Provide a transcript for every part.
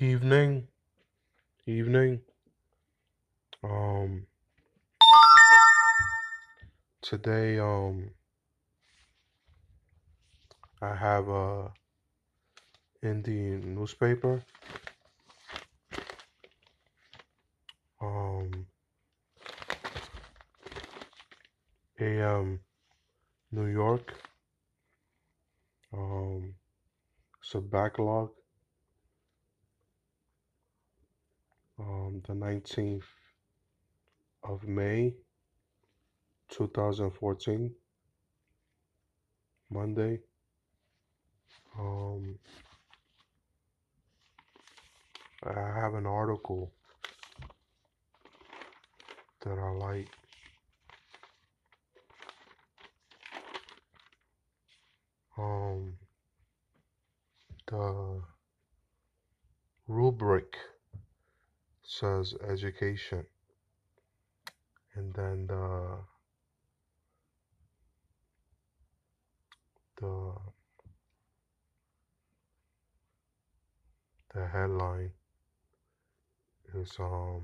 evening, evening. Um, today, um, I have a Indian newspaper. Um, AM New York. Um, it's a backlog. Um, the 19th of May, 2014, Monday. Um, I have an article that I like. Um, the rubric says education, and then the the the headline is um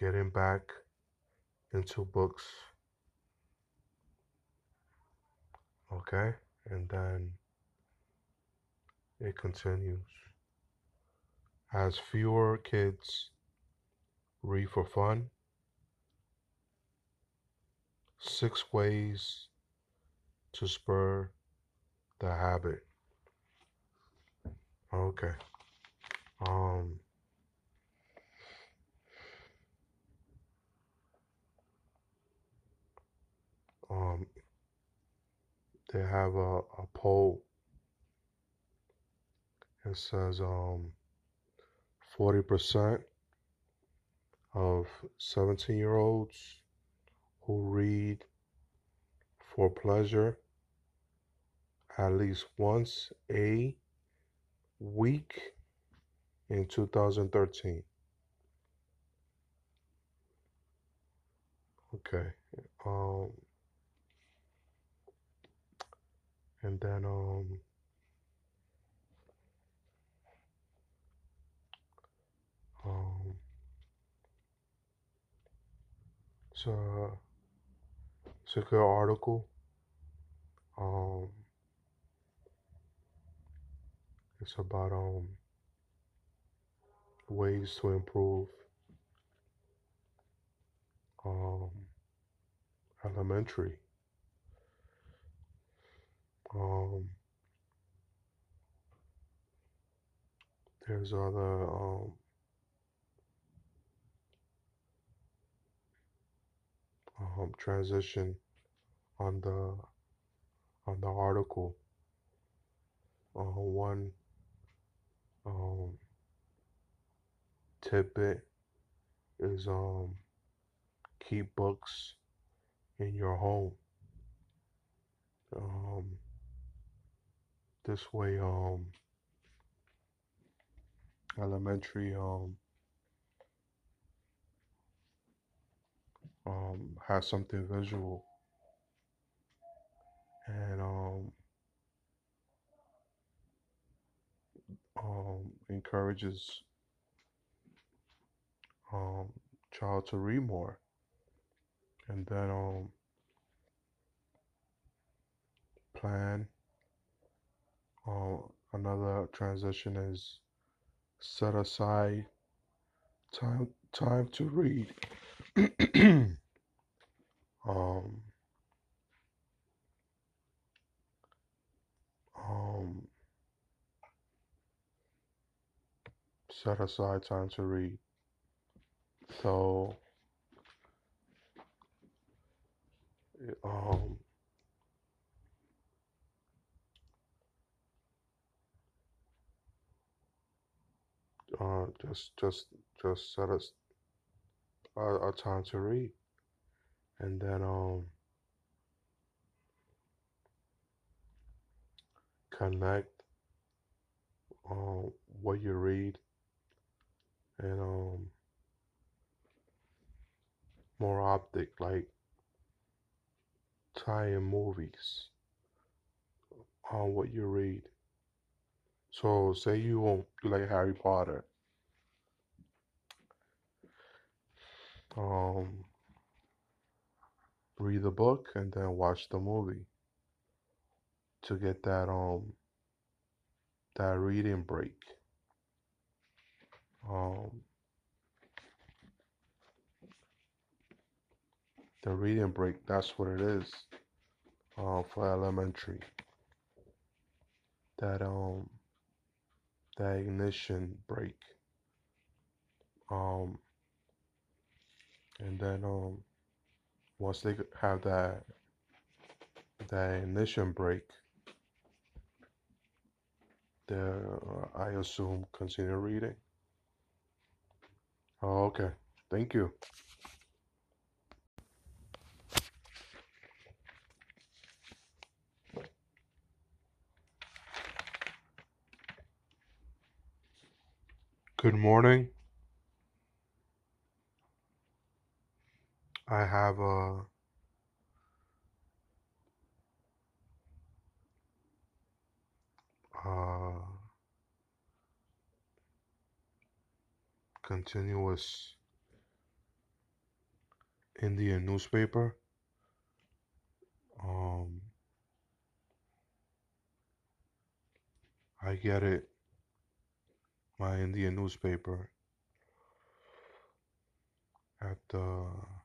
getting back into books. Okay? And then it continues as fewer kids read for fun. Six ways to spur the habit. Okay. Um um they have a, a poll. It says um 40% of 17 year olds who read for pleasure at least once a week in 2013 okay um and then um um it's a it's a good article. Um it's about um ways to improve um elementary. Um there's other um um transition on the on the article. Uh, one um tidbit is um keep books in your home. Um this way um elementary um um has something visual. And um um encourages um child to read more. And then um plan um another transition is set aside time time to read um um set aside time to read. So um uh just just just set us a, time to read and then um connect um what you read and um more optic like tie in movies on what you read So say you won't you like Harry Potter. Um, read the book and then watch the movie to get that um that reading break. Um, the reading break. That's what it is. Uh, for elementary. That um that ignition break. Um, and then um once they have that that ignition break, they uh, I assume continue reading. Oh, okay. Thank you. Good morning. I have a uh, continuous Indian newspaper. Um, I get it, my Indian newspaper, at the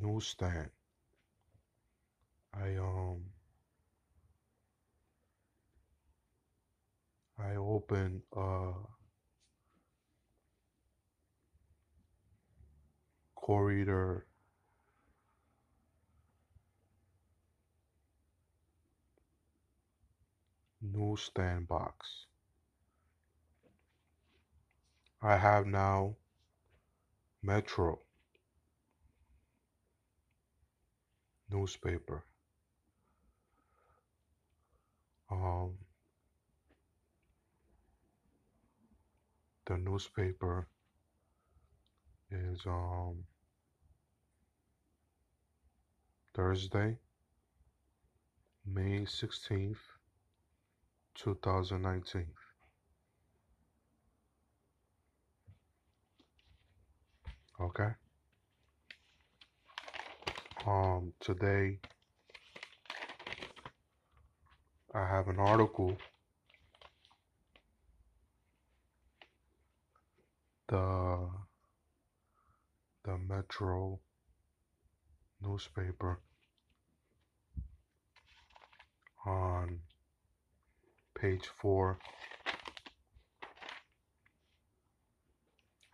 newsstand. I um I open a corridor newsstand box. I have now Metro newspaper. Um, the newspaper is um Thursday, May 16th, 2019. Okay. Um, today I have an article. The the Metro newspaper on page four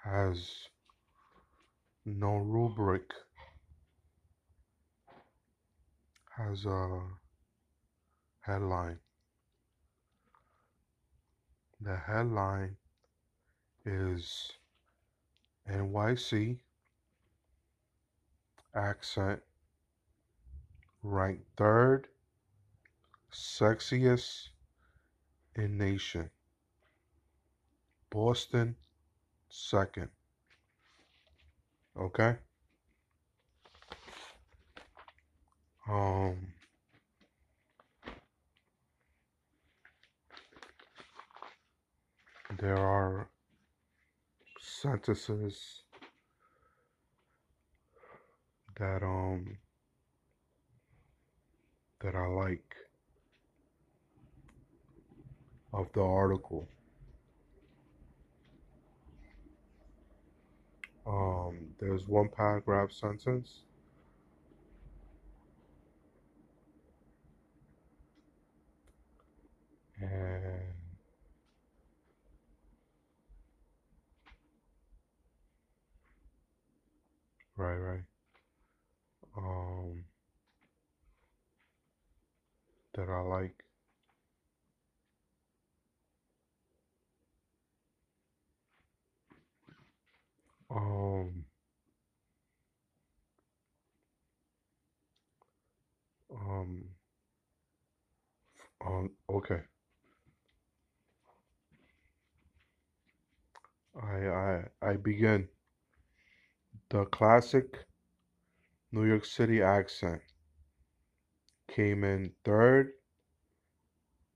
has no rubric has a headline. The headline is NYC accent ranked third sexiest in nation. Boston second. Okay um there are sentences that um that I like of the article. Um, there's one paragraph sentence. And right, right. Um, that I like. Um, um, um, okay. I, I, I begin. The classic New York City accent came in third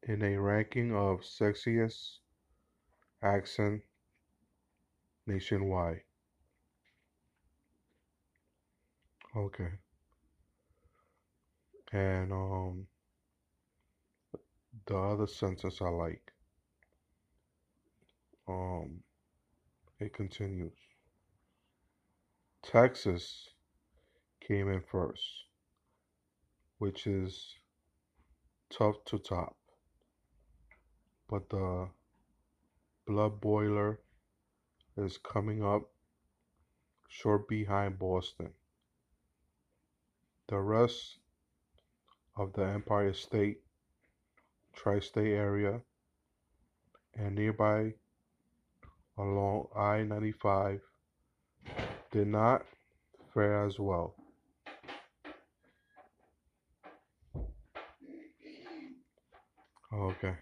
in a ranking of sexiest accent nationwide. Okay. And um the other sentence I like. Um it continues. Texas came in first, which is tough to top. But the blood boiler is coming up short behind Boston. The rest of the Empire State, Tri State area, and nearby along I 95 did not fare as well. Okay.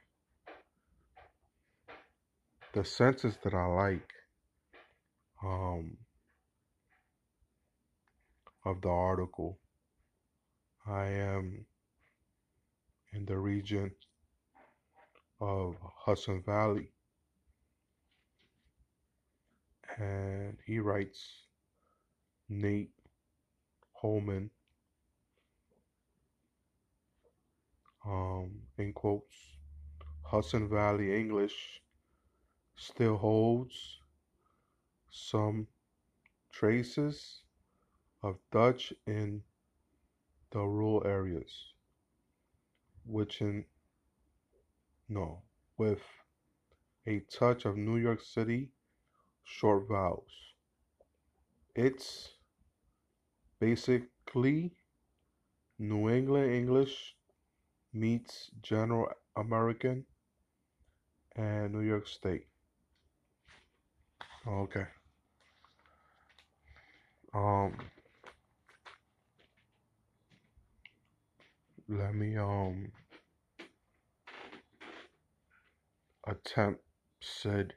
The sentence that I like um, of the article I am in the region of Hudson Valley. And he writes Nate Holman, um, in quotes, Hudson Valley English still holds some traces of Dutch in the rural areas, which in no, with a touch of New York City short vowels. It's basically New England English meets General American and New York State. Okay. Um let me um attempt said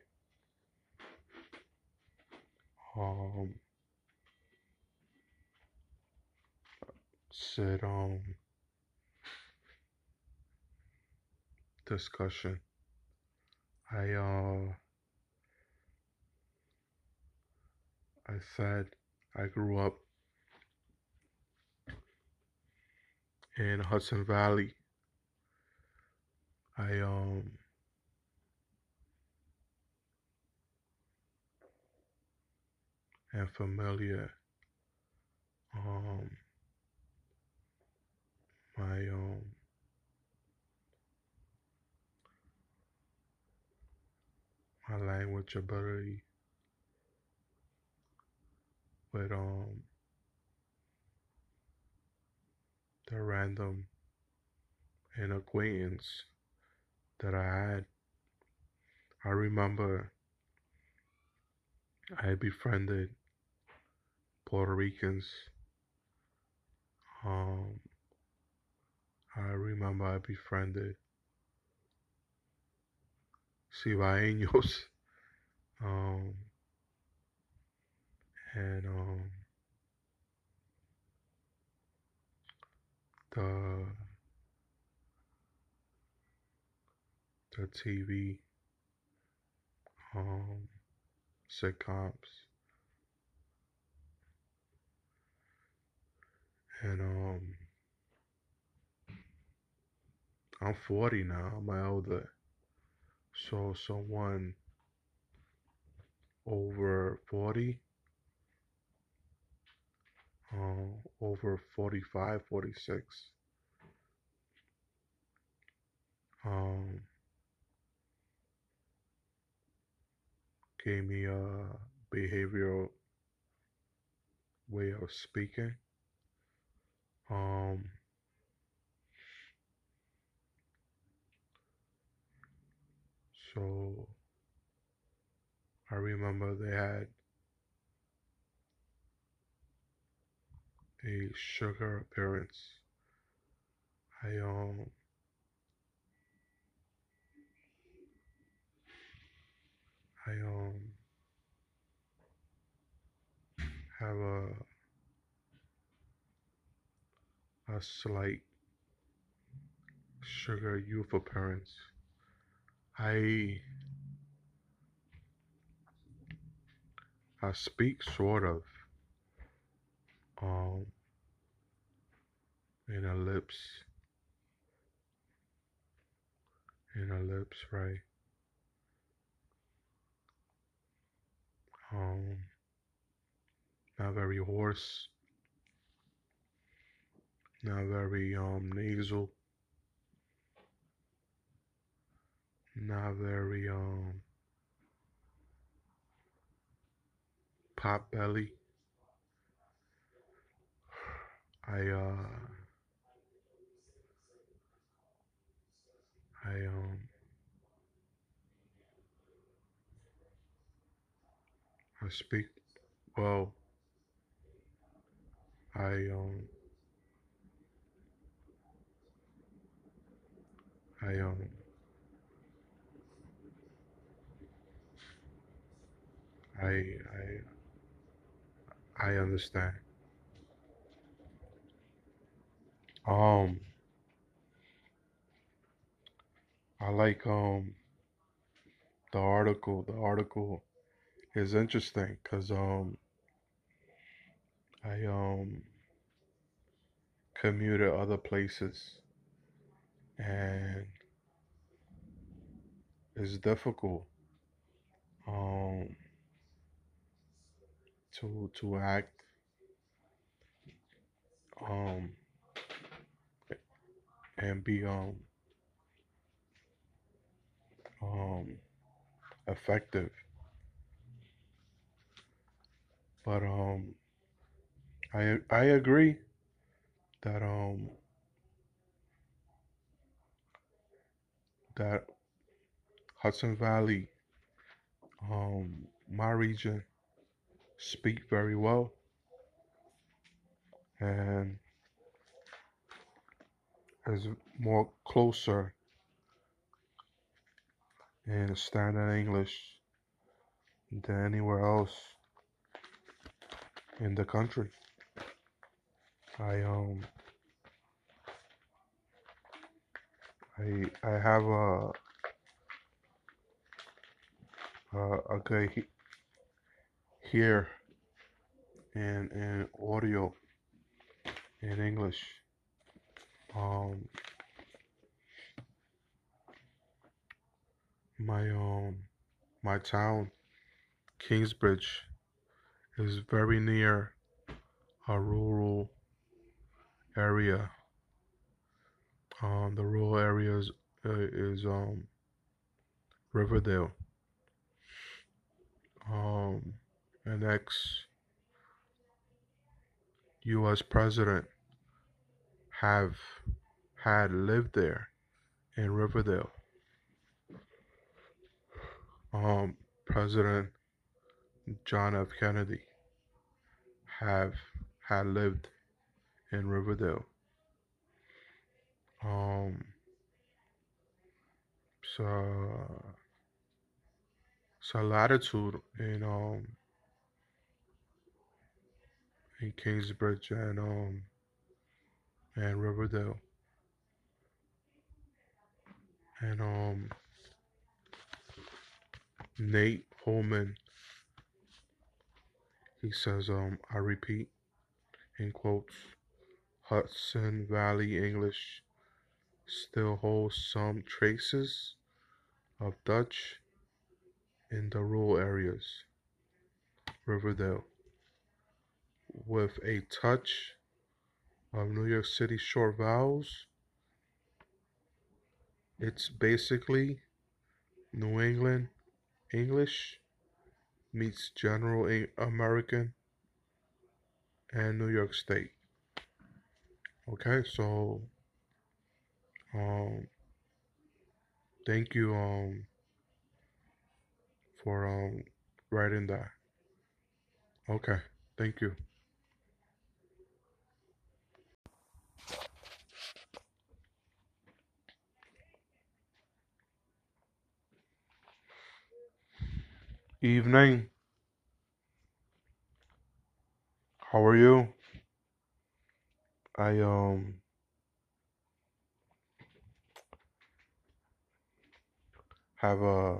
um said um discussion. I uh i said i grew up in hudson valley. I um am familiar um my um my language ability with um the random and acquaintance that I had. I remember I befriended Puerto Ricans. Um, I remember I befriended Cibaeños. Um, and um, the the TV um, sitcoms and um I'm 40 now. I'm older. So someone over 40, uh, over 45, 46, um, gave me a behavioral way of speaking. Um, so I remember they had a sugar appearance. I um I um have a a slight sugar youth appearance. I I speak sort of um in a lips. In a lips right. Um not very hoarse not very um nasal. Not very um pot belly. I uh I um I speak well I um I um I I I understand. Um I like um the article. The article is interesting cuz um I um commute to other places and it's difficult um to to act um and be um um effective. But um I I agree that um that Hudson Valley um my region speak very well and is more closer in standard English than anywhere else in the country. I um I I have a a good he- hear in in audio in English. Um my um my town Kingsbridge is very near a rural area. Um the rural areas uh, is um Riverdale. Um an ex US president have had lived there in Riverdale. Um President John F. Kennedy have had lived in Riverdale. Um so so latitude in um in Kingsbridge and um and Riverdale. And um Nate Holman he says um I repeat in quotes Hudson Valley English still holds some traces of Dutch in the rural areas. Riverdale with a touch of New York City short vowels. It's basically New England English meets General American and New York State. Okay, so um thank you um for um writing that. Okay, thank you. Evening. How are you? I um have a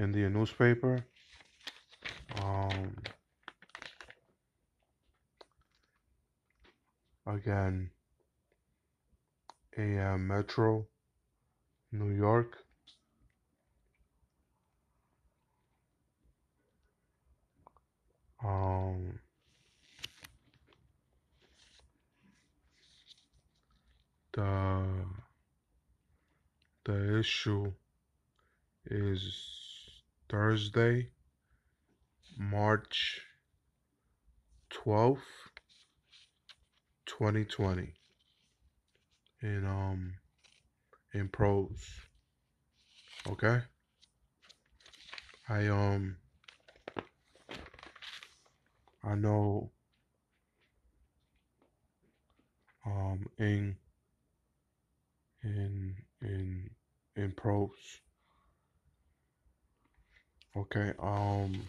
Indian newspaper. Um, again, AM Metro, New York. Um, the the issue is Thursday, March 12th, 2020 in um in prose. Okay? I um I know um in in in in prose. Okay, um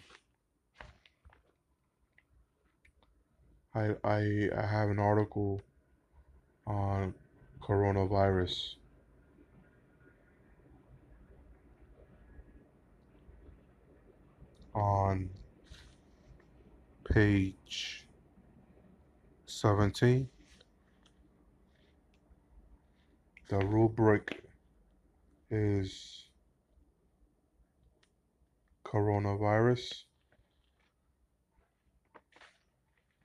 I I I have an article on coronavirus. On page 17, the rubric is coronavirus.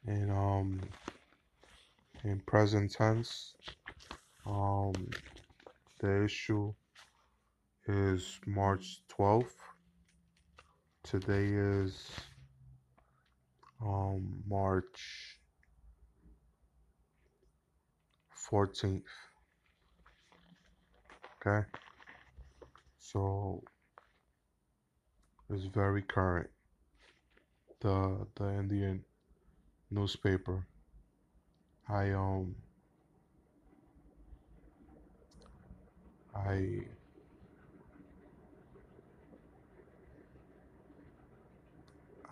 And um in present tense, um the issue is March 12th. Today is um March 14th. Okay? So it's very current. The the Indian newspaper. I um I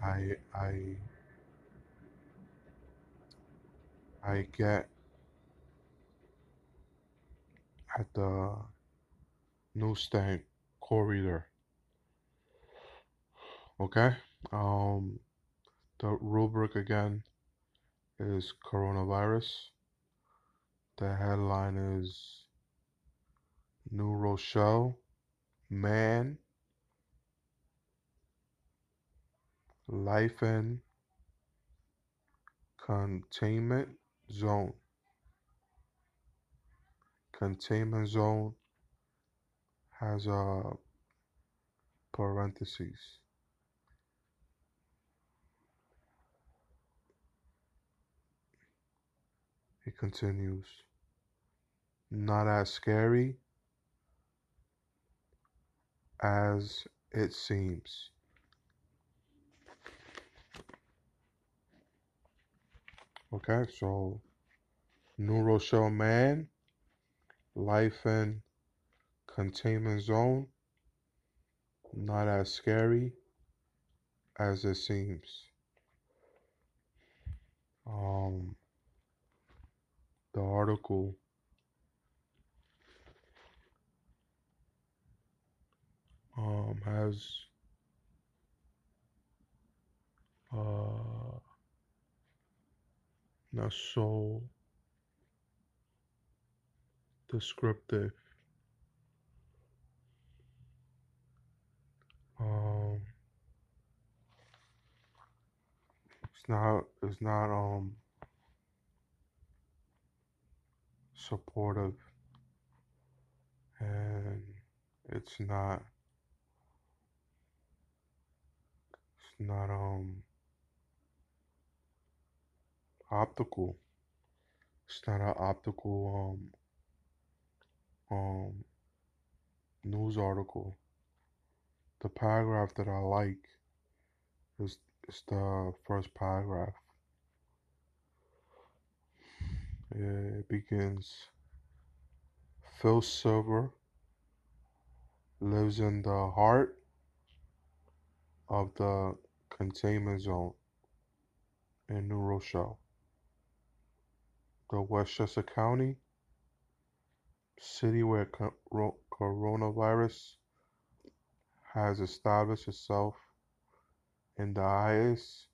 I I I get at the newsstand corridor. Okay? Um the rubric again is coronavirus. The headline is New Rochelle man life in containment zone. Containment zone has a parentheses. It continues. Not as scary as it seems. Okay, so New Rochelle man, life in containment zone, not as scary as it seems. Um, the article um, has uh, not so descriptive. Um, it's not. It's not. Um, supportive, and it's not. It's not. Um, optical. It's not an optical. Um, um, news article. The paragraph that I like is, is the first paragraph. It begins Phil Silver lives in the heart of the containment zone in New Rochelle. The Westchester County city where coronavirus has established itself in the highest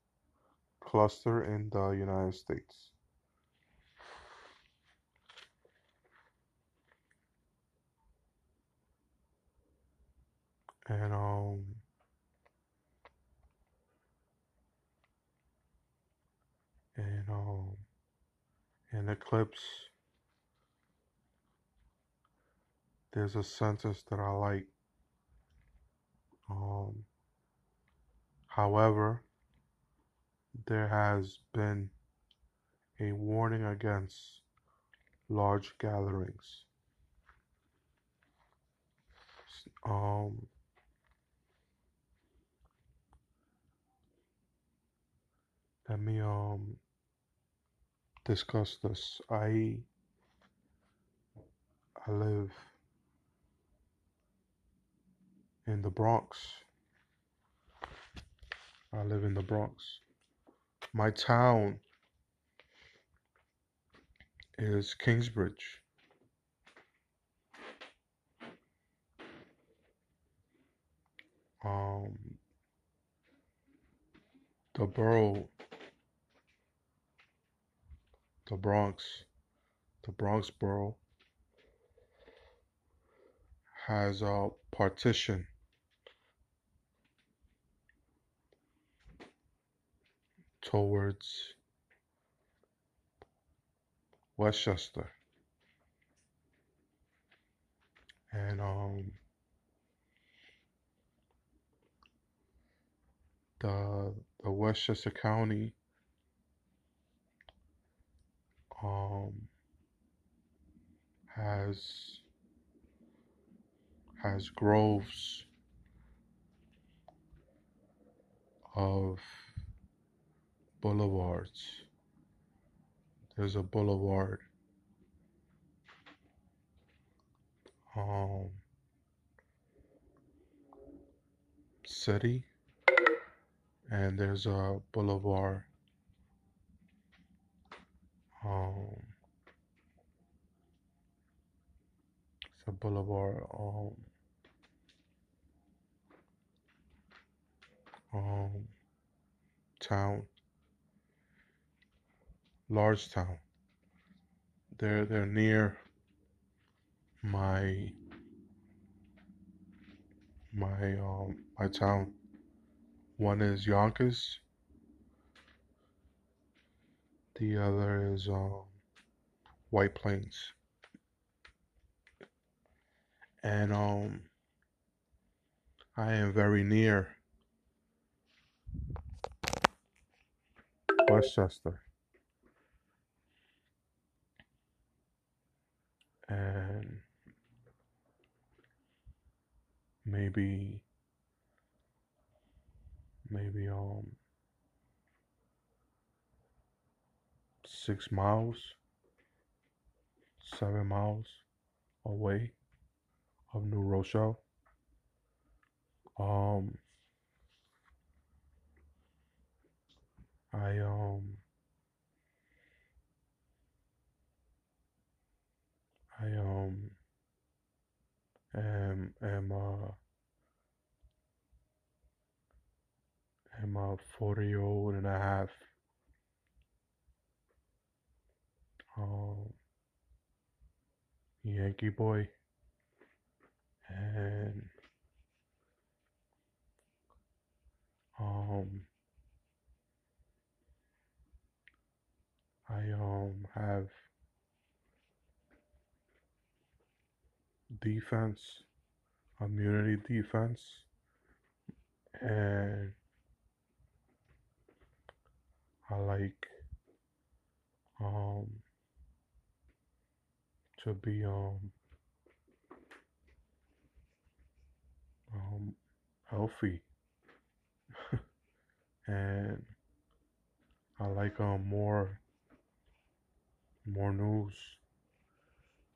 cluster in the United States. And um and um in Eclipse there's a sentence that I like. Um however there has been a warning against large gatherings. Um, let me um discuss this. I I live in the Bronx. I live in the Bronx. My town is Kingsbridge. Um, the borough, the Bronx, the Bronx borough has a partition towards Westchester. And um the the Westchester County um has has groves of boulevards. There's a boulevard. Um, city, and there's a boulevard. Um, it's a boulevard. Um, um, town large town. They're they're near my my um my town. One is Yonkers. The other is um White Plains. And um I am very near Westchester. And maybe maybe um six miles seven miles away of New Rochelle. Um I um I um am am uh am a forty year old and a half. Um Yankee boy. And um I um have defense, immunity defense, and I like um to be um um healthy. And I like um more more news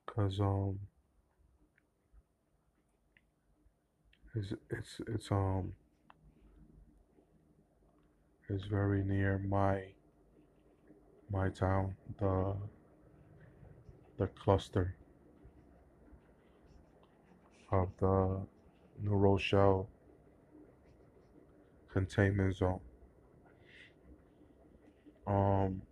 cuz um It's it's it's um it's very near my my town, the the cluster. of the New Rochelle containment zone. Um,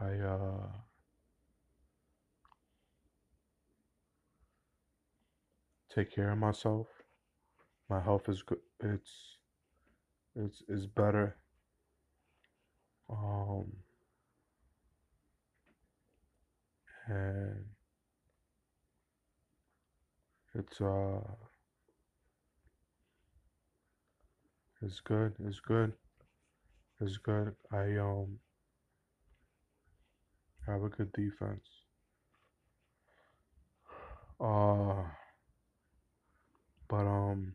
I uh, take care of myself. My health is good. It's it's is better. Um, and it's uh it's good. It's good. It's good. I um have a good defense. Uh but um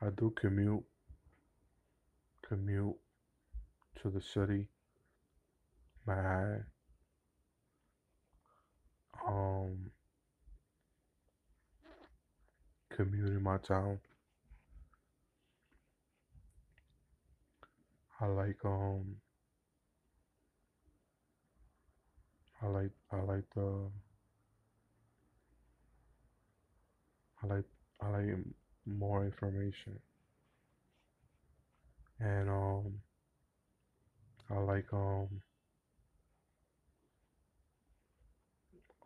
I do commute commute to the city, Manhattan. Um commute in my town. I like um I like I like the I like I like more information. And um I like um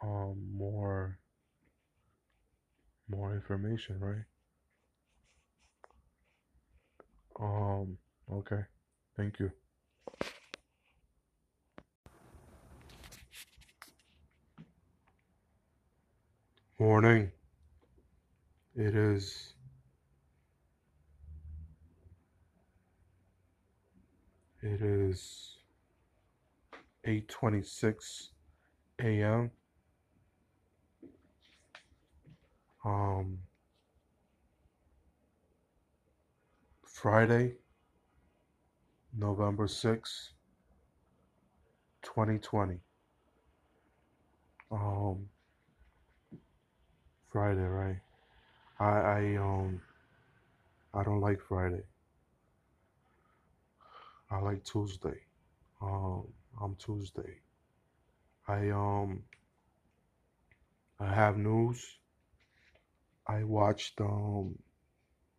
um more more information, right? Um okay. Thank you. Morning. It is it is 8:26 a.m. Um Friday, November 6, 2020. Um Friday, right? I I um I don't like Friday. I like Tuesday. Um I'm Tuesday. I um I have news. I watched um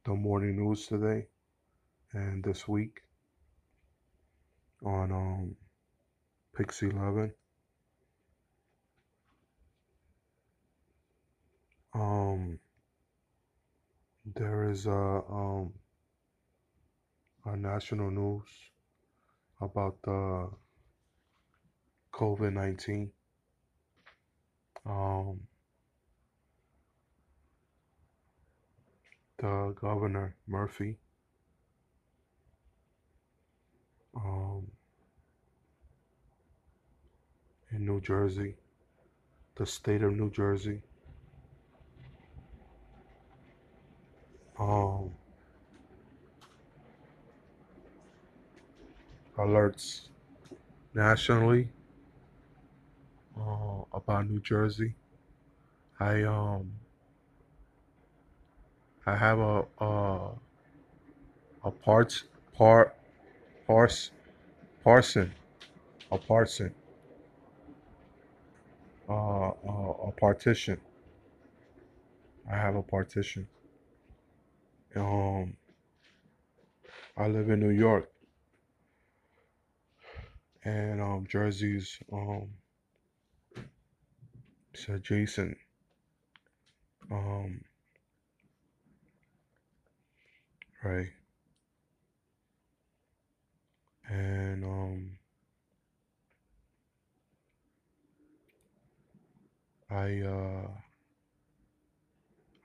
the morning news today and this week on um Pix 11. Um there is a um a national news about the COVID nineteen. Um, the governor Murphy. Um, in New Jersey, the state of New Jersey. Um, alerts nationally uh, about New Jersey. I um I have a a a parts part parse parson a parson uh, uh a partition. I have a partition. Um, I live in New York, and um Jersey's um it's adjacent. Um, right. And um, I uh,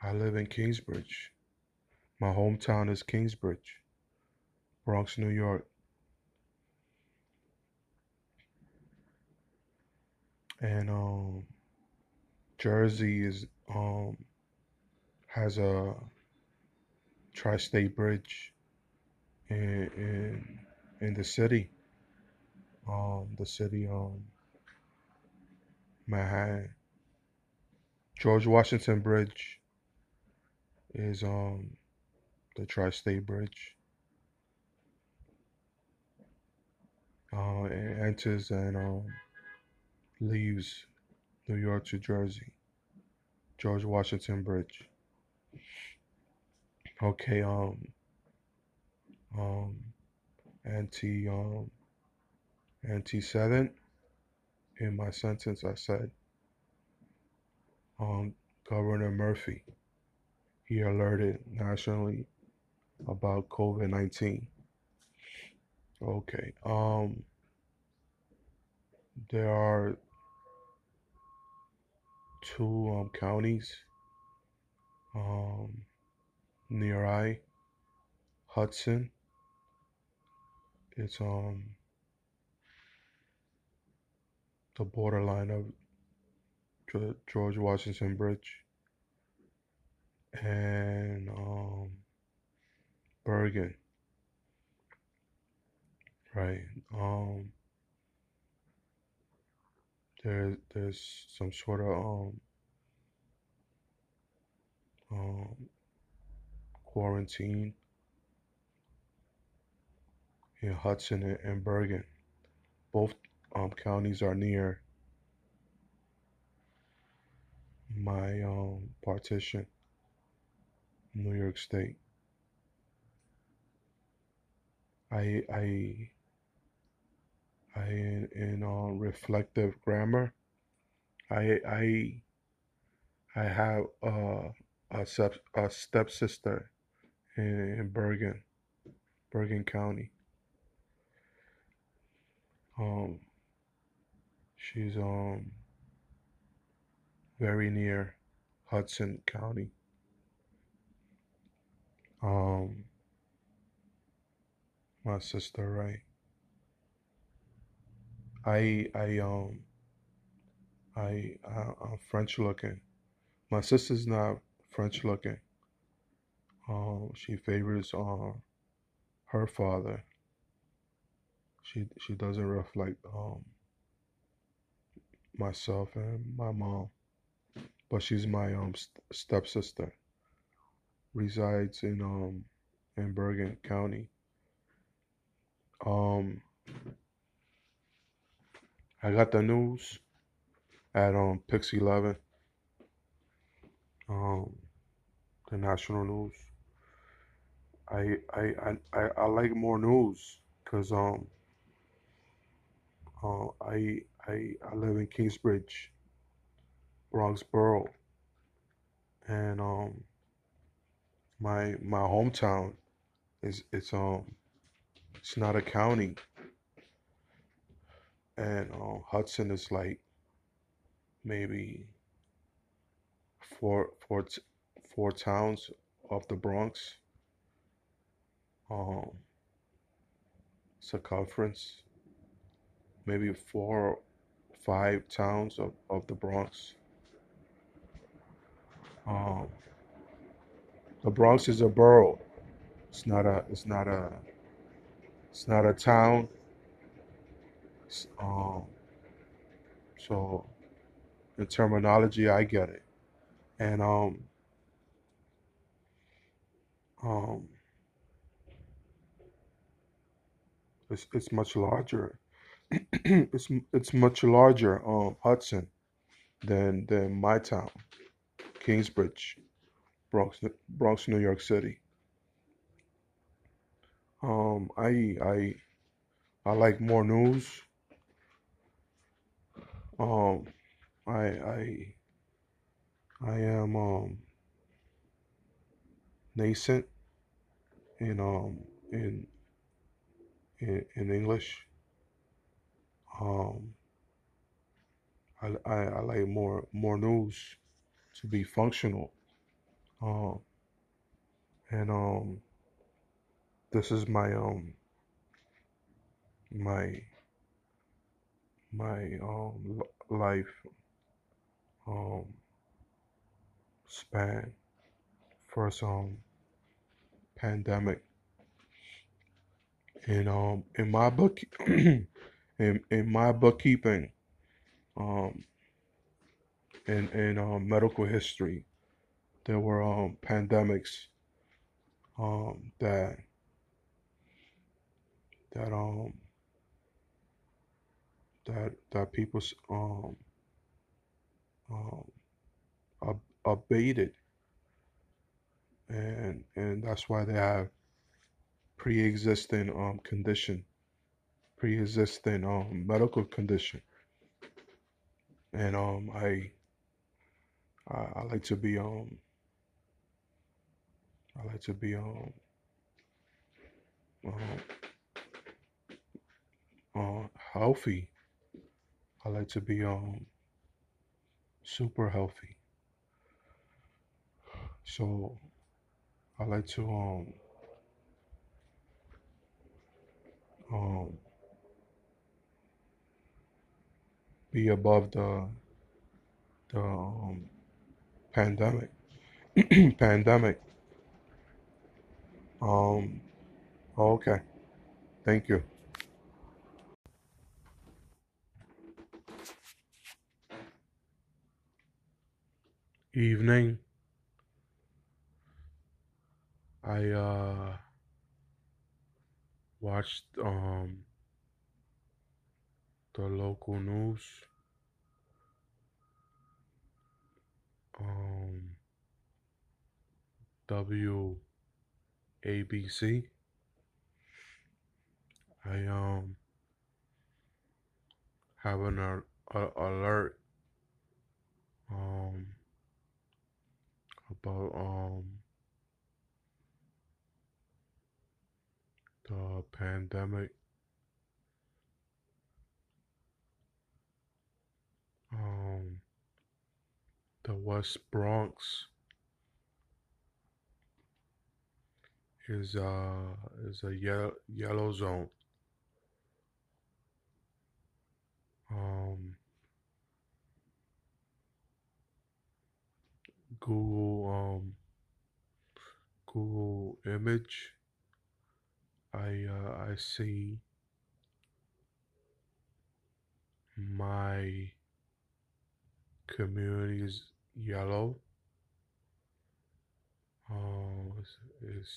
I live in Kingsbridge. My hometown is Kingsbridge, Bronx, New York. And um, Jersey is um has a tri-state bridge in in in the city. Um, the city um Manhattan. George Washington Bridge is um the tri-state bridge. Uh, it enters and um leaves New York to Jersey. George Washington Bridge. Okay, um, um, anti, um, anti seven. In my sentence, I said, um, Governor Murphy, he alerted nationally about COVID 19. Okay, um, there are two um, counties um, near I, Hudson. It's um the borderline of George Washington Bridge and um, Bergen. Right. Um, there, there's some sort of um, um, quarantine in Hudson and Bergen. Both um, counties are near my um, partition, New York State. I I I in, in uh, reflective grammar. I I I have uh, a step a stepsister in, in Bergen, Bergen County. Um, she's um very near Hudson County. Um, my sister, right? I I um I, I I'm French looking. My sister's not French looking. Um, she favors uh, her father. She she doesn't reflect um myself and my mom, but she's my um stepsister. Resides in um in Bergen County. Um, I got the news at um Pix Eleven. Um, the national news. I I I I, like more news because um uh, I I I live in Kingsbridge, Bronx Borough, and um my my hometown is it's um it's not a county and uh, Hudson is like maybe four four four towns of the Bronx um circumference maybe four five towns of, of the Bronx. Um the Bronx is a borough. It's not a it's not a it's not a town um, so the terminology, I get it, and um, um, it's it's much larger. it's it's much larger, um, Hudson, than than my town, Kingsbridge, Bronx, Bronx, New York City. Um, I I I like more news. Um, I I I am um nascent in um in in, in English. Um, I, I I like more more news to be functional. Um, and um, this is my um my my um life um span first um pandemic. And um in my book in in my bookkeeping um in in um, medical history there were um pandemics um that that um that that people um um abated and and that's why they have pre-existing um condition pre-existing um medical condition and um I I, I like to be um I like to be um um uh, healthy. I like to be um super healthy. So I like to um um be above the the um, pandemic pandemic. Um okay. Thank you. Evening. I uh watched um the local news. Um WABC. I um have an a- alert um about um the pandemic um the West Bronx is uh is a yellow yellow zone. Um Google um Google image I uh I see my community is yellow. Uh, is, is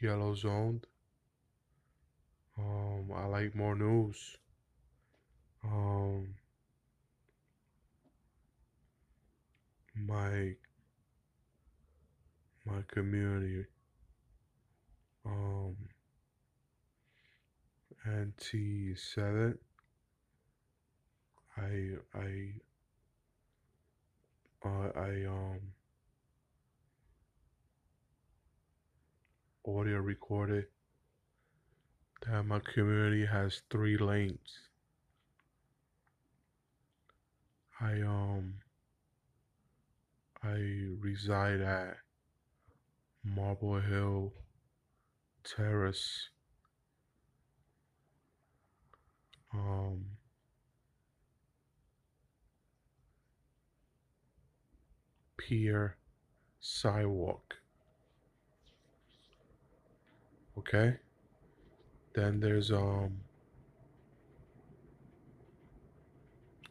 yellow zoned. Um, I like more news. Um, my my community. Um, NT seven. I I uh, I um audio recorded that my community has three lanes. I um I reside at Marble Hill Terrace. Um Pier Sidewalk. Okay? Then there's um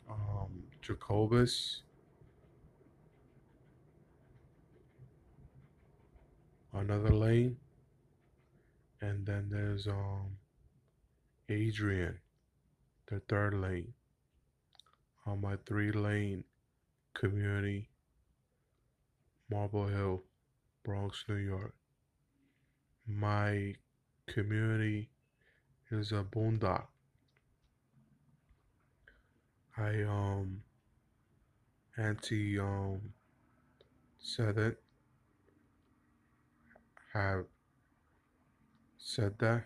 um Jacobus. Another lane. And then there's um Adrian, the third lane. On my three lane community, Marble Hill, Bronx, New York. My community is a boondock. I um anti um said have said that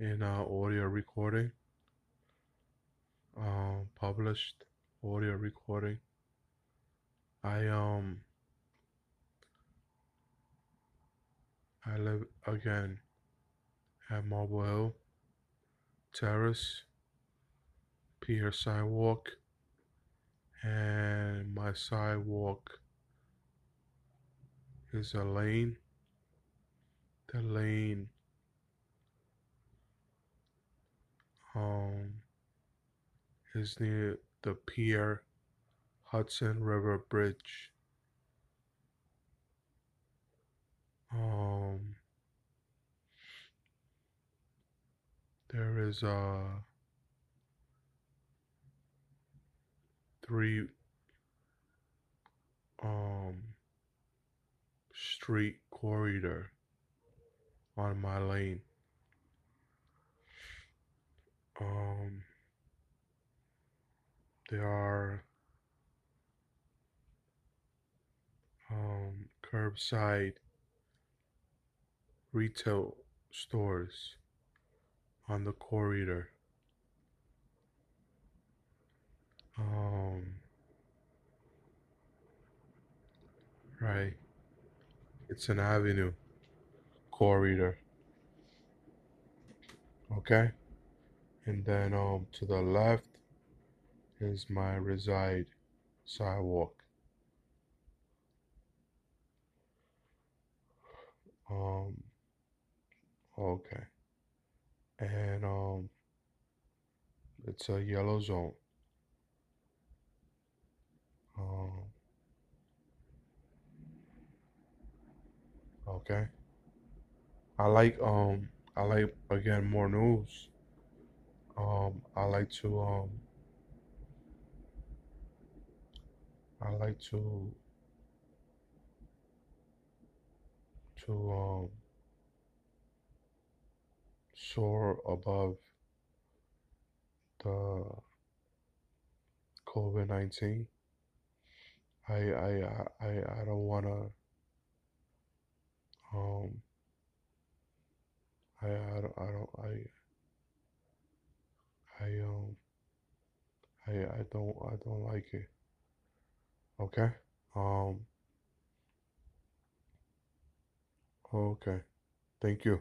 in uh, audio recording um published audio recording. I um I live again at Marble Hill Terrace Pier Sidewalk and my sidewalk is a lane the lane um is near the pier Hudson River Bridge. Um there is a three um street corridor on my lane. Um there are um curbside retail stores on the corridor. Um, right. It's an avenue corridor. Okay? And then um to the left is my reside sidewalk. Um okay. And um it's a yellow zone. Um okay. I like um I like again more news. Um I like to um I like to to um soar above the COVID nineteen. I I I I don't wanna um I I don't I don't I I um I I don't I don't like it. Okay? Um okay. Thank you.